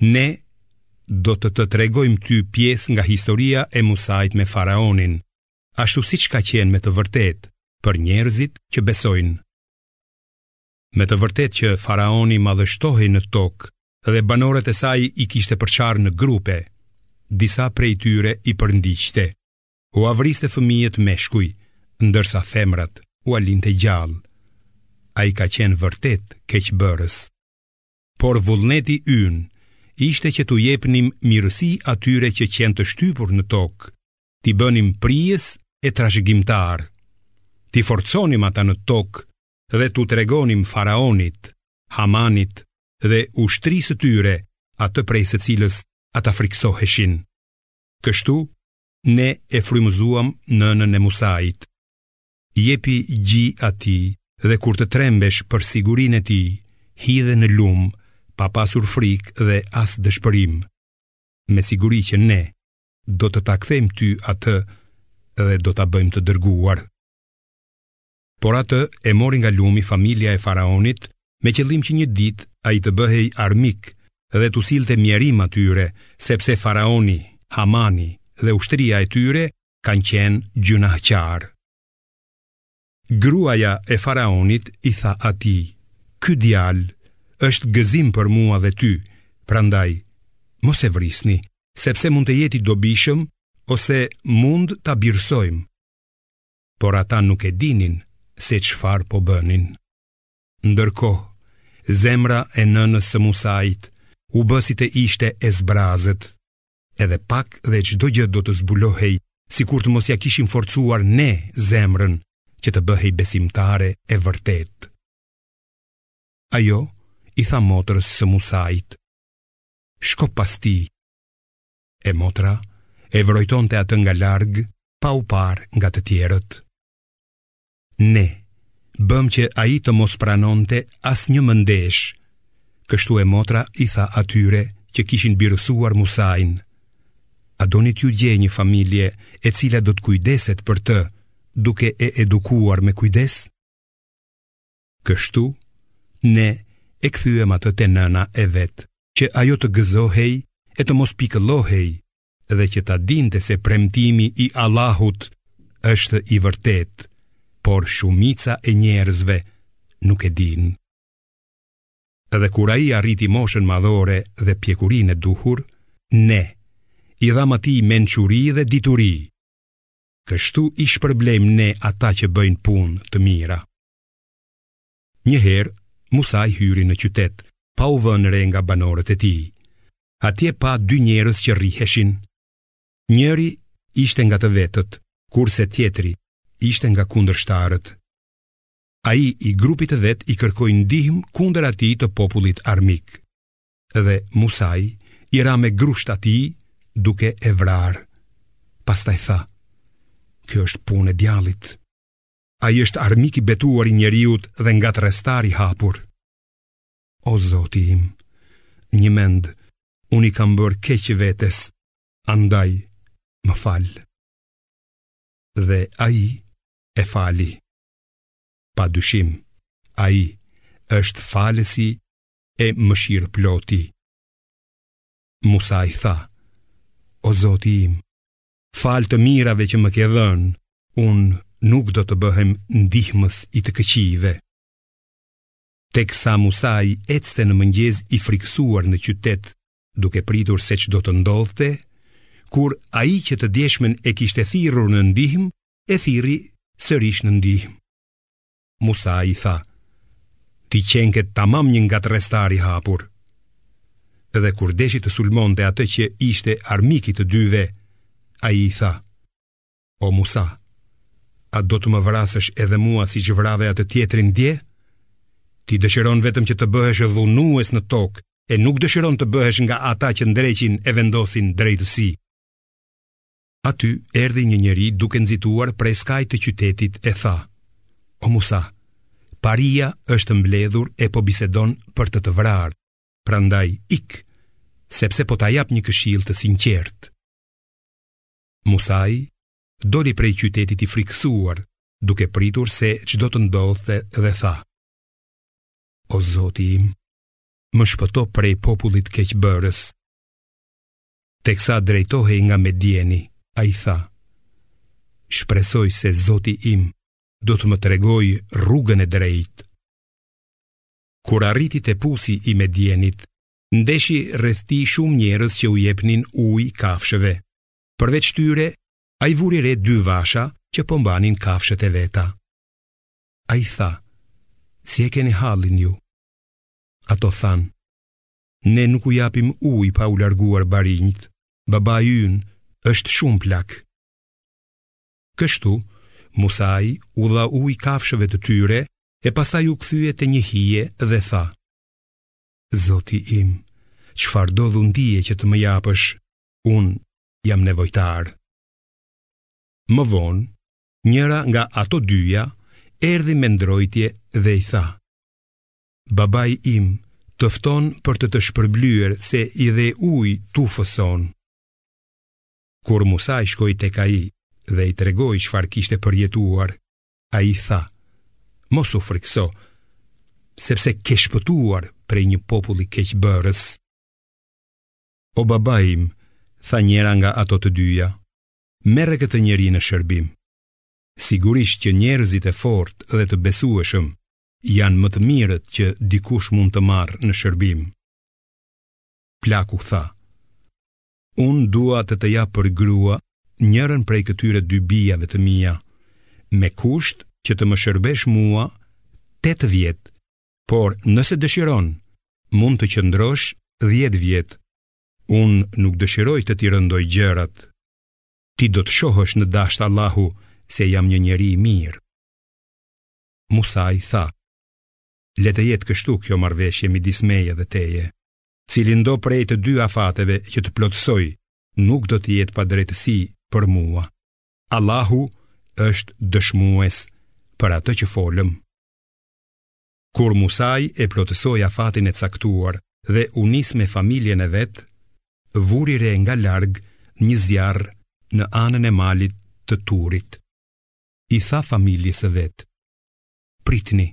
Ne do të të tregojmë ty pjesë nga historia e Musait me faraonin, ashtu siç ka qenë me të vërtetë për njerëzit që besojnë. Me të vërtetë që faraoni madhështohej në tokë dhe banorët e saj i kishte përçarë në grupe, disa prej tyre i përndiqte. Ua vriste fëmijët meshkuj, ndërsa femrat ua linte gjallë. Ai ka qenë vërtet keqbërës. por vullneti ynë ishte që t'u jepnim mirësi atyre që qenë të shtypur në tokë, t'i bënim prijës e trashëgimtarë, t'i forconim ata në tokë dhe t'u tregonim faraonit, Hamanit dhe ushtrisë së tyre atë prej së cilës ata frikësoheshin. Kështu ne e frymëzuam nënën e Musait. jepi gji atij dhe kur të trembesh për sigurinë e tij, hidhe në lum pa pasur frikë dhe as dëshpërim. Me siguri që ne do të ta kthejmë ty atë dhe do ta bëjmë të dërguar. Por atë e mori nga lumi familja e faraonit me qëllim që një ditë ai të bëhej armik dhe t'u sillte mjerim atyre, sepse faraoni, Hamani dhe ushtria e tyre kanë qenë gjynahqarë. Gruaja e faraonit i tha atij, ky djalë është gëzim për mua dhe ty, prandaj, mos e vrisni, sepse mund të jetë i dobishëm ose mund ta birësojmë. Por ata nuk e dinin se çfarë po bënin. Ndërkohë, zemra e nënës së Musait u bë si të ishte e zbrazët. Edhe pak dhe çdo gjë do të zbulohej, sikur të mos ia kishim forcuar ne zemrën që të bëhej besimtare e vërtetë. Ajo i tha motrës së Musait: "Shko pas tij." E motra e vrojtonte atë nga larg, pa u parë nga të tjerët. Ne bëmë që ai të mos pranonte asnjë mëndeshë. Kështu e motra i tha atyre që kishin birësuar Musain: A doni t'ju gjej një familje e cila do të kujdeset për të, duke e edukuar me kujdes? Kështu ne e kthyem atë te nëna e vet, që ajo të gëzohej e të mos pikëllohej dhe që ta dinte se premtimi i Allahut është i vërtetë, por shumica e njerëzve nuk e dinë. Dhe kur ai arriti moshën madhore dhe pjekurinë e duhur, ne i dhamë atij mençuri dhe dituri. Kështu i shpërblejmë ne ata që bëjnë punë të mira. Një herë, Musai hyri në qytet, pa u vënë re nga banorët e tij. Atje pa dy njerëz që rriheshin. Njëri ishte nga të vetët, kurse tjetri ishte nga kundërshtarët. Ai i grupit të vet i kërkoi ndihmë kundër atij të popullit armik. Dhe Musai i ra me grusht atij duke e vrarë. Pastaj tha: "Kjo është punë e djallit." Ai është armik i betuar i njeriut dhe ngatërrestar i hapur. O zoti im, njëmend, unë i kam bërë keq vetes, andaj, më fal. Dhe ai e fali. Pa dyshim, ai është falësi e mëshirëploti. Musai tha, o zoti im, Falë të mirave që më ke dhënë, unë nuk do të bëhem ndihmës i të këqijve. Teksa Musai ecte në mëngjez i frikësuar në qytet, duke pritur se ç'do të ndodhte, kur ai që të djeshmen e kishte thirrur në ndihmë, e thirri sërish në ndihmë. Musa i tha, ti qenke tamam një ngatërrestar i hapur. Dhe kur deshi të sulmonte atë që ishte armik i të dyve, ai tha, o Musa, a do të më vrasësh edhe mua siç vrave atë tjetrin dje? Ti dëshiron vetëm që të bëhesh dhunues në tokë, e nuk dëshiron të bëhesh nga ata që ndreqin e vendosin drejtësi. Aty erdhi një njeri duke nxituar prej skajt të qytetit e tha: O Musa, paria është mbledhur e po bisedon për të të vrarë. Prandaj ik, sepse po ta jap një këshillë të sinqertë. Musai doli prej qytetit i frikësuar, duke pritur se ç'do të ndodhte dhe tha: O Zoti im, më shpëto prej popullit keqbërës. teksa drejtohej nga Medieni, ai tha: Shpresoj se Zoti im do të më tregojë rrugën e drejtë. Kur arriti te pusi i Medienit, ndeshi rreth tij shumë njerëz që u jepnin ujë kafshëve. Përveç tyre, ai vuri re dy vasha që po mbanin kafshët e veta. Ai tha: Si e keni hallin ju? Ato thanë: Ne nuk u japim ujë pa u larguar barinjt. Babai ynë është shumë plak. Kështu, Musai u dha ujë kafshëve të tyre e pastaj u kthye te një hije dhe tha: Zoti im, çfarëdo dhuntie që të më japësh, unë jam nevojtar. Më vonë, njëra nga ato dyja erdhi me ndrojtje dhe i tha: Babai im të fton për të të shpërblyer se i dhe uj tufës sonë. Kur Musai shkoi tek ai dhe i tregoi çfarë kishte përjetuar, ai tha, mos u frikëso, sepse ke shpëtuar prej një populli keqbërës. O babai im, tha njëra nga ato të dyja, merre këtë njeri në shërbim. Sigurisht që njerëzit e fortë dhe të besueshëm, janë më të mirët që dikush mund të marrë në shërbim. Plaku tha, unë dua të të jap për grua njërën prej këtyre dy bijave të mia, me kusht që të më shërbesh mua 8 vjet, por nëse dëshiron, mund të qëndrosh 10 vjet. Unë nuk dëshiroj të t'i rëndoj gjërat. Ti do të shohësh në dashtë Allahu se jam një njeri i mirë. Musai tha, Le të jetë kështu kjo marrëveshje midis meje dhe teje. Cilindo prej të dy afateve që të plotësoj, nuk do të jetë padrejtësi për mua. Allahu është dëshmues për atë që folëm. Kur Musai e plotësoi afatin e caktuar dhe u nis me familjen e vet, vuri re nga larg një zjarr në anën e malit të Turit. i tha familjes së vet. Pritni,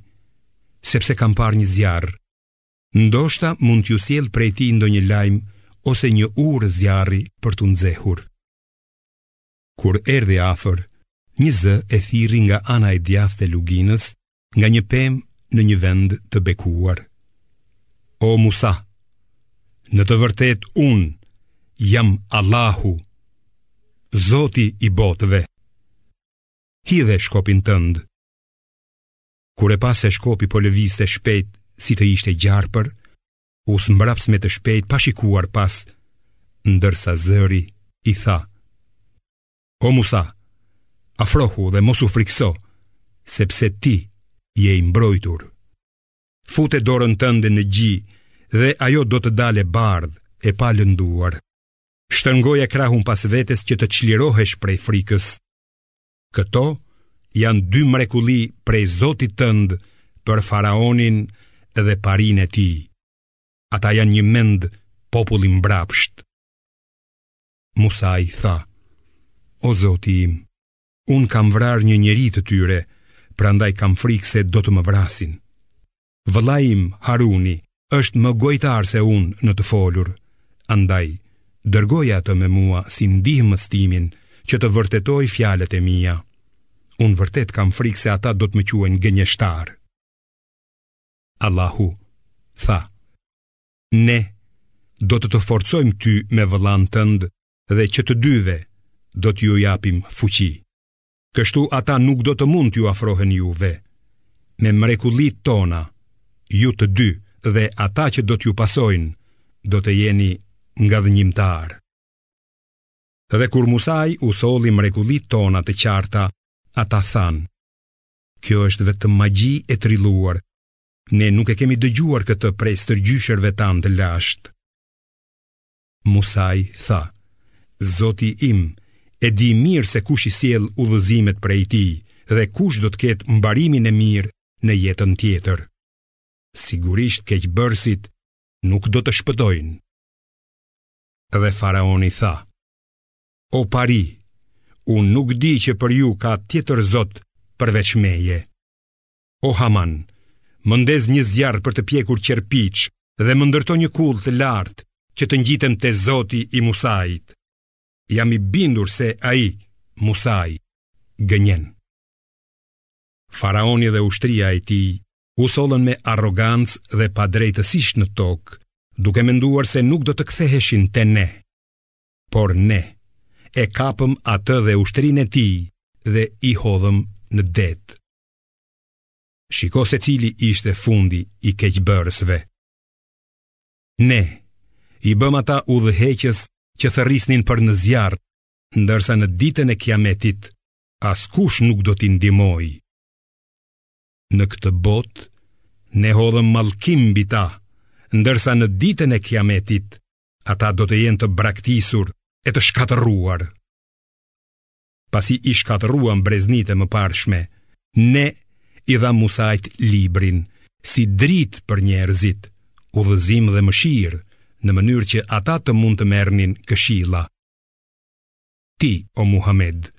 sepse kam parë një zjarr. Ndoshta mund t'ju sjell prej tij ndonjë lajm ose një urë zjarri për t'u nxehur. Kur erdhi afër, një zë e thirri nga ana e djathtë e luginës nga një pemë në një vend të bekuar. O Musa, në të vërtetë unë jam Allahu, Zoti i botëve. Hidhe shkopin tënd. Kur e pa se shkopi po lëvizte shpejt si të ishte gjarpër, u zmbraps me të shpejtë pa shikuar pas, ndërsa zëri i tha, O Musa, afrohu dhe mos u frikëso, sepse ti je i mbrojtur. Fute dorën tënde në gji dhe ajo do të dalë e bardhë e palënduar. Shtërngoja krahun pas vetes që të çlirohesh prej frikës. Këto janë dy mrekulli prej Zotit tënd për faraonin dhe parinë e tij. Ata janë njëmend popull i mbrapshtë. Musai tha, O zoti im, unë kam vrarë një njeri të tyre, prandaj kam frikë se do të më vrasin. Vëllai im, Haruni, është më gojtar se unë në të folur, andaj, dërgoje atë me mua si ndihmësin tim që të vërtetojë fjalët e mia. Unë vërtet kam frikë se ata do të më quajnë gënjeshtar. Allahu, tha, Ne do të të forcojmë ty me vëllanë tënd dhe që të dyve do t'ju japim fuqi. Kështu ata nuk do të mund t'ju afrohen juve. Me mrekullitë tona, ju të dy dhe ata që do t'ju pasojnë, do të jeni ngadhënjimtarë. Dhe kur Musai u solli mrekullitë tona të qarta, ata thanë, kjo është vetëm magji e trilluar, Ne nuk e kemi dëgjuar këtë prej stërgjyshërve tanë të lashtë. Musai tha, Zoti im, e di mirë se kush i sjell udhëzimet prej tij dhe kush do të ketë mbarimin e mirë në jetën tjetër. Sigurisht keqbërësit nuk do të shpëtojnë. Dhe faraoni tha, O pari, unë nuk di që për ju ka tjetër zot përveç meje. O Haman, më ndez një zjarr për të pjekur qerpiç dhe më ndërto një kullë të lartë që të ngjitem te Zoti i Musait. Jam i bindur se ai, Musai, gënjen. Faraoni dhe ushtria e tij u sollën me arrogancë dhe padrejtësisht në tokë, duke menduar se nuk do të ktheheshin te ne. Por ne e kapëm atë dhe ushtrinë e tij dhe i hodhëm në det. Shiko se cili ishte fundi i keqbërësve. Ne i bëmë ata udhëheqës që thërrisnin për në zjarr, ndërsa në ditën e Kiametit askush nuk do t'i ndihmojë. Në këtë botë ne hodhëm mallkim mbi ta, ndërsa në ditën e Kiametit ata do të jenë të braktisur e të shkatërruar. pasi i shkatërruam breznitë e mëparshme, ne i dhamë Musait librin si dritë për njerëzit, udhëzim dhe mëshirë, në mënyrë që ata të mund të merrnin këshilla. Ti, o Muhamed,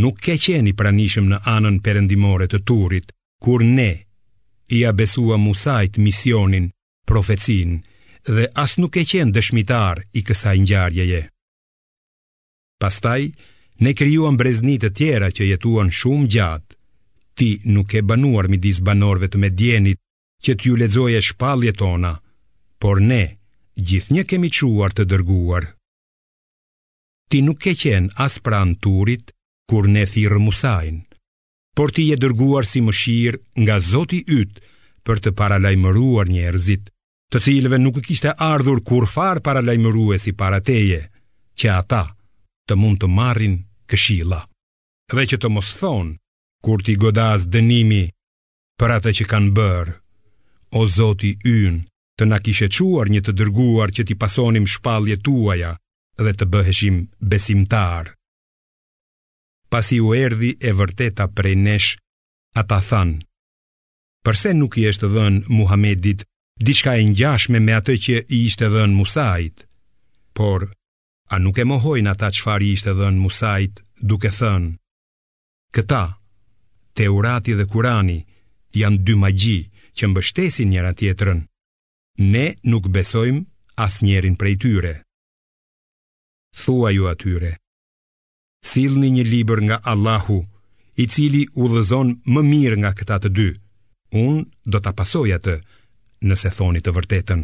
nuk ke qenë i pranishëm në anën perëndimore të Turit, kur ne ia besuam Musait misionin, profecinë dhe as nuk ke qenë dëshmitar i kësaj ngjarjeje. Pastaj, ne krijuam brezni të tjera që jetuan shumë gjatë. Ti nuk ke banuar midis banorëve të Medjenit që t'ju lexoje shpalljet tona, por ne gjithnjë kemi çuar të dërguar. Ti nuk ke qenë as pranë Turit kur ne thirrëm Musain, por ti je dërguar si mëshirë nga Zoti yt për të paralajmëruar njerëzit të cilëve nuk u kishte ardhur kurrfarë paralajmëruesi para teje, që ata të mund të marrin këshilla, dhe që të mos thonë kur t'i godasë dënimi për atë që kanë bërë, o Zoti ynë të na kishe çuar një të dërguar që t'i pasonim shpalljet e tua dhe të bëheshim besimtarë. Pasi u erdhi e vërteta prej nesh, ata thanë, përse nuk i është dhënë Muhamedit diçka e ngjashme me atë që i ishte dhënë Musait? Por a nuk e mohojnë ata çfarë i ishte dhënë Musait, duke thënë: Këta, Teurati dhe Kurani, janë dy magji që mbështesin njëra-tjetrën. Ne nuk besojmë asnjërin prej tyre. Thuaju atyre: Sillni një libër nga Allahu, i cili udhëzon më mirë nga këta të dy. Unë do ta pasoj atë, nëse thoni të vërtetën.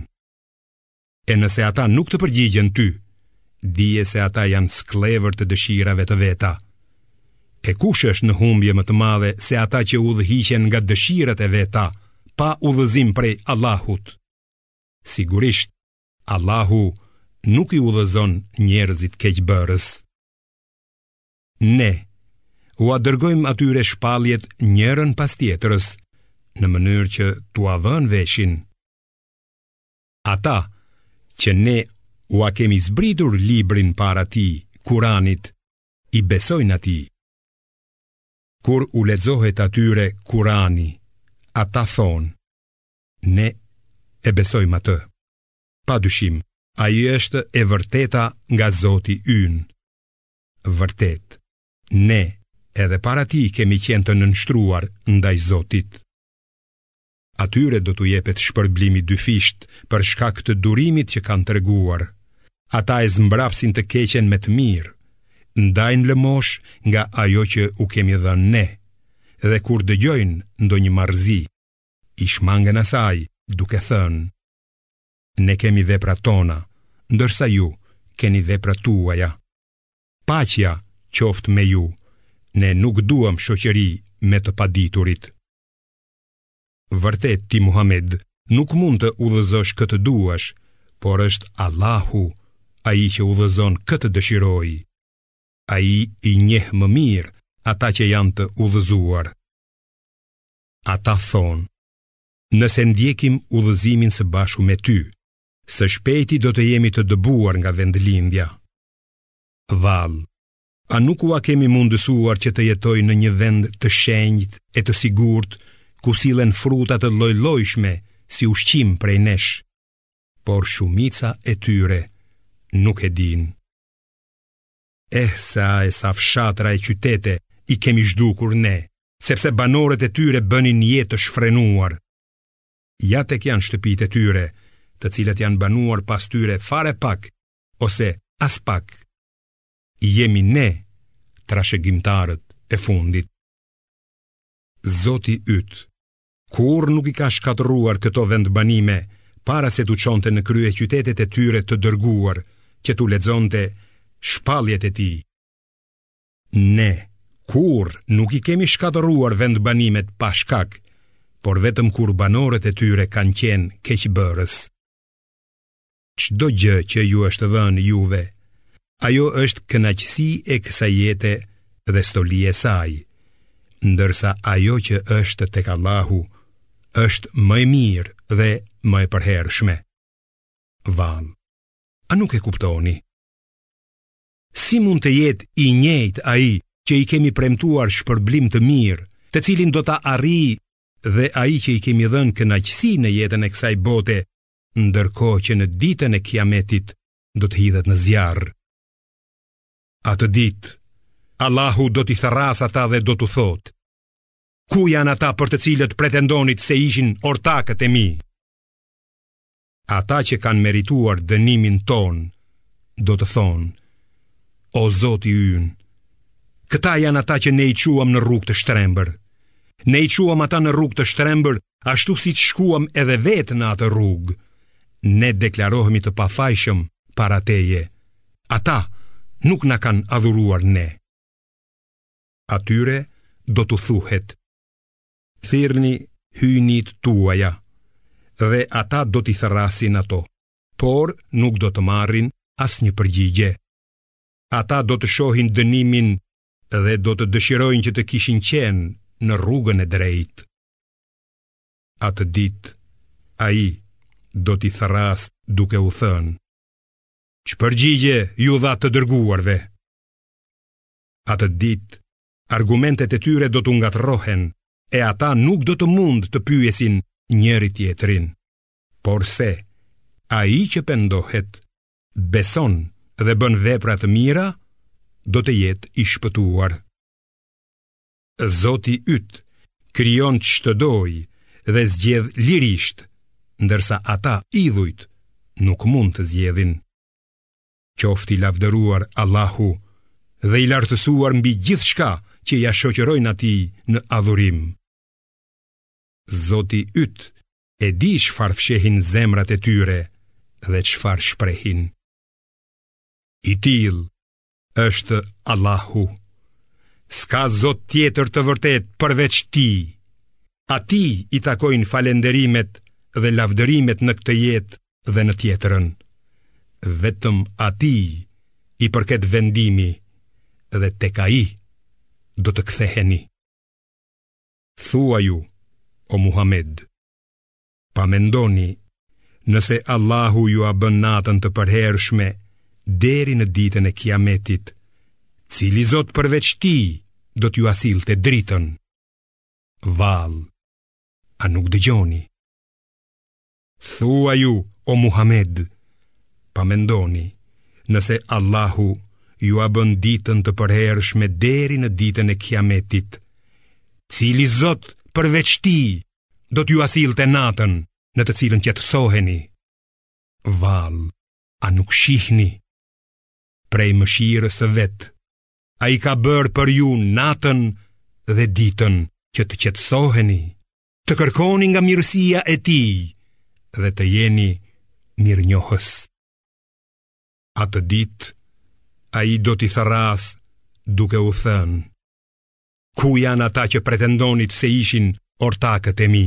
E nëse ata nuk të përgjigjen ty, dije se ata janë skllevër të dëshirave të veta. E kush është në humbje më të madhe se ata që udhëhiqen nga dëshirat e veta, pa udhëzim prej Allahut? Sigurisht, Allahu nuk i udhëzon njerëzit keqbërës. Ne ua dërgojmë atyre shpalljet njërën pas tjetrës, në mënyrë që t'ua vënë veshin. Ata që ne ua kemi zbritur librin para tij, Kuranit, i besojnë atij. Kur u lexohet atyre Kurani, ata thonë, Ne e besojmë atë. Pa dyshim, ai është e vërteta nga Zoti ynë. Vërtet, ne edhe para tij kemi qenë të nënshtruar ndaj Zotit. Atyre do t'u jepet shpërblimi dyfish për shkak të durimit që kanë treguar. Ata e zmbrapsin të keqen me të mirë, ndajnë lëmoshë nga ajo që u kemi dhënë ne, dhe kur dëgjojnë ndonjë marrëzi, i shmangen asaj duke thënë, Ne kemi veprat tona, ndërsa ju keni veprat tuaja. Paqja qoftë me ju, ne nuk duam shoqëri me të paditurit. Vërtet ti Muhammed nuk mund të udhëzosh kë të duash, por është Allahu ai që udhëzon kë të dëshirojë. Ai i njeh më mirë ata që janë të udhëzuar. Ata thonë, nëse ndjekim udhëzimin së bashku me ty, së shpejti do të jemi të dëbuar nga vendlindja. Vallë, a nuk ua kemi mundësuar që të jetojnë në një vend të shenjtë e të sigurt, ku sillen fruta të llojllojshme si ushqim prej nesh, por shumica e tyre nuk e dinë. Eh sa e sa fshatra e qytete i kemi zhdukur ne, sepse banorët e tyre bënin jetë të shfrenuar. Ja tek janë shtëpitë e tyre, të cilat janë banuar pas tyre fare pak ose aspak. Jemi ne trashëgimtarët e fundit. Zoti yt Kurrë nuk i ka shkatërruar këto vendbanime para se t'u çonte në kryeqytetet e tyre të dërguar që t'u lexonte shpalljet e tij. Ne kurrë nuk i kemi shkatërruar vendbanimet pa shkak, por vetëm kur banorët e tyre kanë qenë keqbërës. çdo gjë që ju është dhënë juve, ajo është kënaqësi e kësaj jete dhe stoli e saj, ndërsa ajo që është tek Allahu është më e mirë dhe më e përhershme. Vallë, a nuk e kuptoni? Si mund të jetë i njëjtë ai që i kemi premtuar shpërblim të mirë, të cilin do ta arrijë dhe ai që i kemi dhënë kënaqësi në jetën e kësaj bote, ndërkohë që në ditën e kiametit do të hidhet në zjarr. Atë ditë, Allahu do t'i thërrasë ata dhe do t'u thotë, ku janë ata për të cilët pretendonit se ishin ortakët e mi? Ata që kanë merituar dënimin tonë, do të thonë, o zoti ynë, këta janë ata që ne i çuam në rrugë të shtrembër, ne i çuam ata në rrugë të shtrembër ashtu siç shkuam edhe vetë në atë rrugë, ne deklarohemi të pafajshëm para teje, ata nuk na kanë adhuruar ne. Atyre do t'u thuhet, thirrni hyjnitë tuaja dhe ata do t'i thërrasin ato, por nuk do të marrin asnjë përgjigje. Ata do të shohin dënimin dhe do të dëshirojnë që të kishin qenë në rrugën e drejtë. Atë ditë, ai do t'i thërrasë duke u thënë, ç'përgjigje iu dhatë të dërguarve. Atë ditë, argumentet e tyre do t'u ngatërrohen e ata nuk do të mund të pyesin njëri-tjetrin. Porse, ai që pendohet, beson dhe bën vepra të mira, do të jetë i shpëtuar. Zoti yt krijon ç'të dojë dhe zgjedh lirisht, ndërsa ata idhujt nuk mund të zgjedhin. Qoftë i lavdëruar Allahu dhe i lartësuar mbi gjithçka që ia shoqërojnë atij në adhurim. Zoti yt e di çfarë fshehin zemrat e tyre dhe çfarë shprehin. I tillë është Allahu. S'ka zot tjetër të vërtetë përveç tij. Atij i takojnë falënderimet dhe lavdërimet në këtë jetë dhe në tjetrën. Vetëm atij i përket vendimi dhe tek ai do të ktheheni. Thuaju, o Muhamed, Pa mendoni, nëse Allahu jua bën natën të përhershme deri në ditën e kiametit, cili zot përveç tij do t'jua sillte dritën? Vallë, a nuk dëgjoni? Thuaju, o Muhamed, pa mendoni, nëse Allahu jua bën ditën të përhershme deri në ditën e kiametit, cili zot përveç tij do t'jua sillte natën në të cilën qetësoheni. Vallë, a nuk shihni? Prej mëshirës së vet, ai ka bërë për ju natën dhe ditën që të qetësoheni, të kërkoni nga mirësia e tij dhe të jeni mirënjohës. Atë ditë, ai do t'i thërrasë duke u thënë, Ku janë ata që pretendonit se ishin ortakët e mi?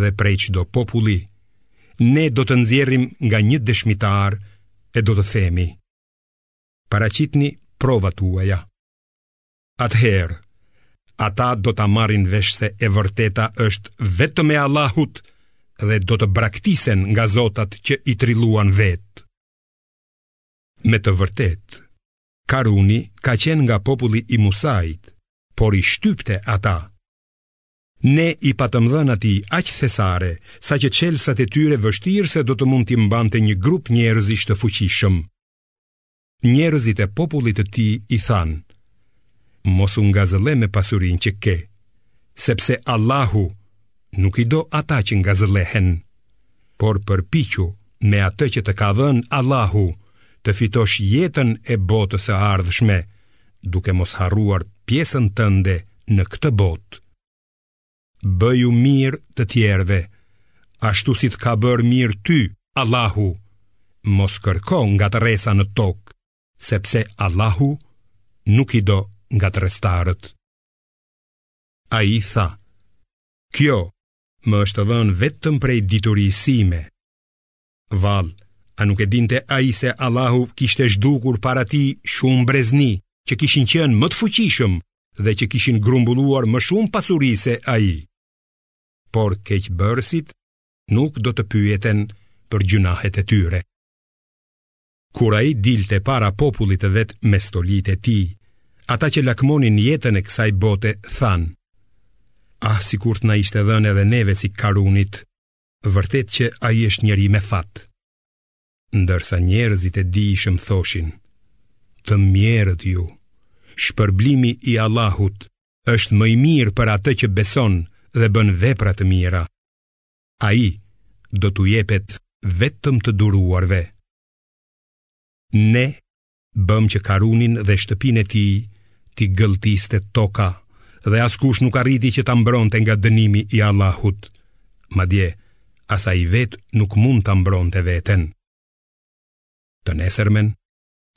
Dhe prej çdo populli, ne do të nxjerrim nga një dëshmitar e do të themi, paraqitni provat tuaja. Atëherë, ata do ta marrin vesh se e vërteta është vetëm e Allahut dhe do të braktisen nga zotat që i trilluan vetë. Me të vërtetë, Karuni ka qenë nga populli i Musait, por i shtypte ata. Ne i patëm dhënë atij aq thesare, saqë çelësat e tyre vështirë se do të mund t'i mbante një grup njerëzish të fuqishëm. Njerëzit e popullit të tij i thanë, mos u ngazëlle me pasurinë që ke, sepse Allahu Nuk i do ata që ngazëllehen, por përpiqu me atë që të ka dhënë Allahu të fitosh jetën e botës së ardhshme, duke mos harruar pjesën tënde në këtë botë. Bëju mirë të tjerëve, ashtu si të ka bërë mirë ty, Allahu, mos kërko ngatërresa në tokë, sepse Allahu nuk i do ngatërrestarët. Ai tha, kjo më është dhënë vetëm prej diturisë sime. Vallë, a nuk e dinte ai se Allahu kishte zhdukur para tij shumë brezni që kishin qenë më të fuqishëm dhe që kishin grumbulluar më shumë pasuri se ai. Por keqbërësit nuk do të pyeten për gjynahet e tyre. Kur ai dilte para popullit të vet me stolitë e tij, ata që lakmonin jetën e kësaj bote thanë, Ah, sikur të na ishte dhënë edhe neve si Karunit, vërtet që ai është njeri me fat. Ndërsa njerëzit e dijshëm thoshin, të mjerët ju, shpërblimi i Allahut është më i mirë për atë që beson dhe bën vepra të mira. ai do t'u jepet vetëm të duruarve. Ne bëmë që Karunin dhe shtëpinë e tij t'i gëlltiste toka dhe askush nuk arriti që ta mbronte nga dënimi i Allahut. Madje as ai vetë nuk mund ta mbronte veten. Të nesërmen,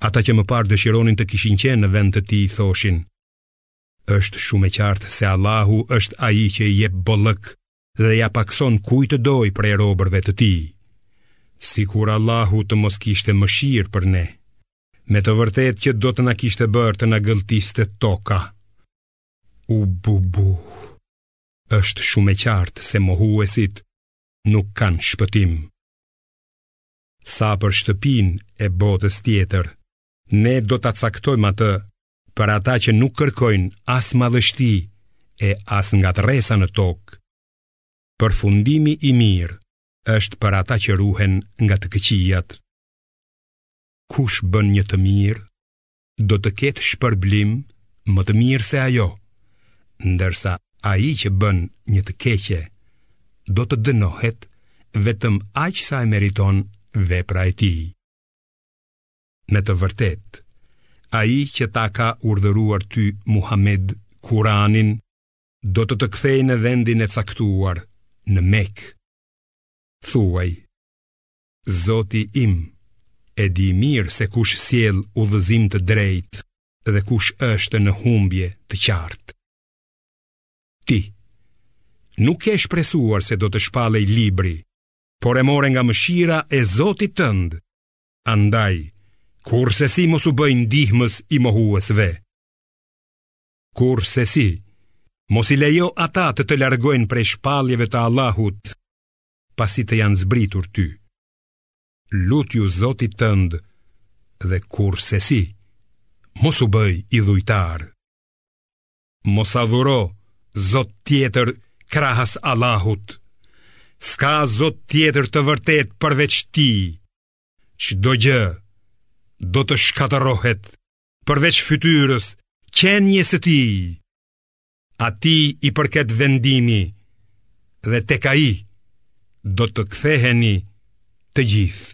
ata që më parë dëshironin të kishin qenë në vend të tij thoshin: Është shumë e qartë se Allahu është ai që i jep bollëk dhe ia pakëson kujt të dojë prej robërve të tij, sikur Allahu të mos kishte mëshirë për ne, me të vërtetë që do të na kishte bërë të na gëlltiste toka. Ububu, është shumë e qartë se mohuesit nuk kanë shpëtim. Sa për shtëpinë e botës tjetër, ne do ta caktojmë atë për ata që nuk kërkojnë as madhështi e as ngatërresa në tokë, përfundimi i mirë është për ata që ruhen nga të këqijat. Kush bën një të mirë, do të ketë shpërblim më të mirë se ajo, ndërsa ai që bën një të keqe, do të dënohet vetëm aq sa e meriton vepra e tij. Me të vërtetë, ai që ta ka urdhëruar ty Muhamed Kuranin, do të të kthejë në vendin e caktuar në Mekë. Thuaj, Zoti im, e di mirë se kush sjell udhëzim të drejtë dhe kush është në humbje të qartë. Ti, nuk ke shpresuar se do të shpallej libri, por e more nga mëshira e Zotit tënd, Andaj, kurrsesi mos u bëj ndihmës i mohuesve. Kurrsesi, mos i lejo ata të të largojnë prej shpalljeve të Allahut, pasi të janë zbritur ty. Lutju Zotit tënd dhe kurrsesi, mos u bëj idhujtar. Mos adhuro Zot tjetër krahas Allahut. S'ka Zot tjetër të vërtetë përveç Tij. Çdo gjë do të shkatërrohet përveç fytyrës qenies së Tij. Atij i përket vendimi dhe tek Ai do të ktheheni të gjithë.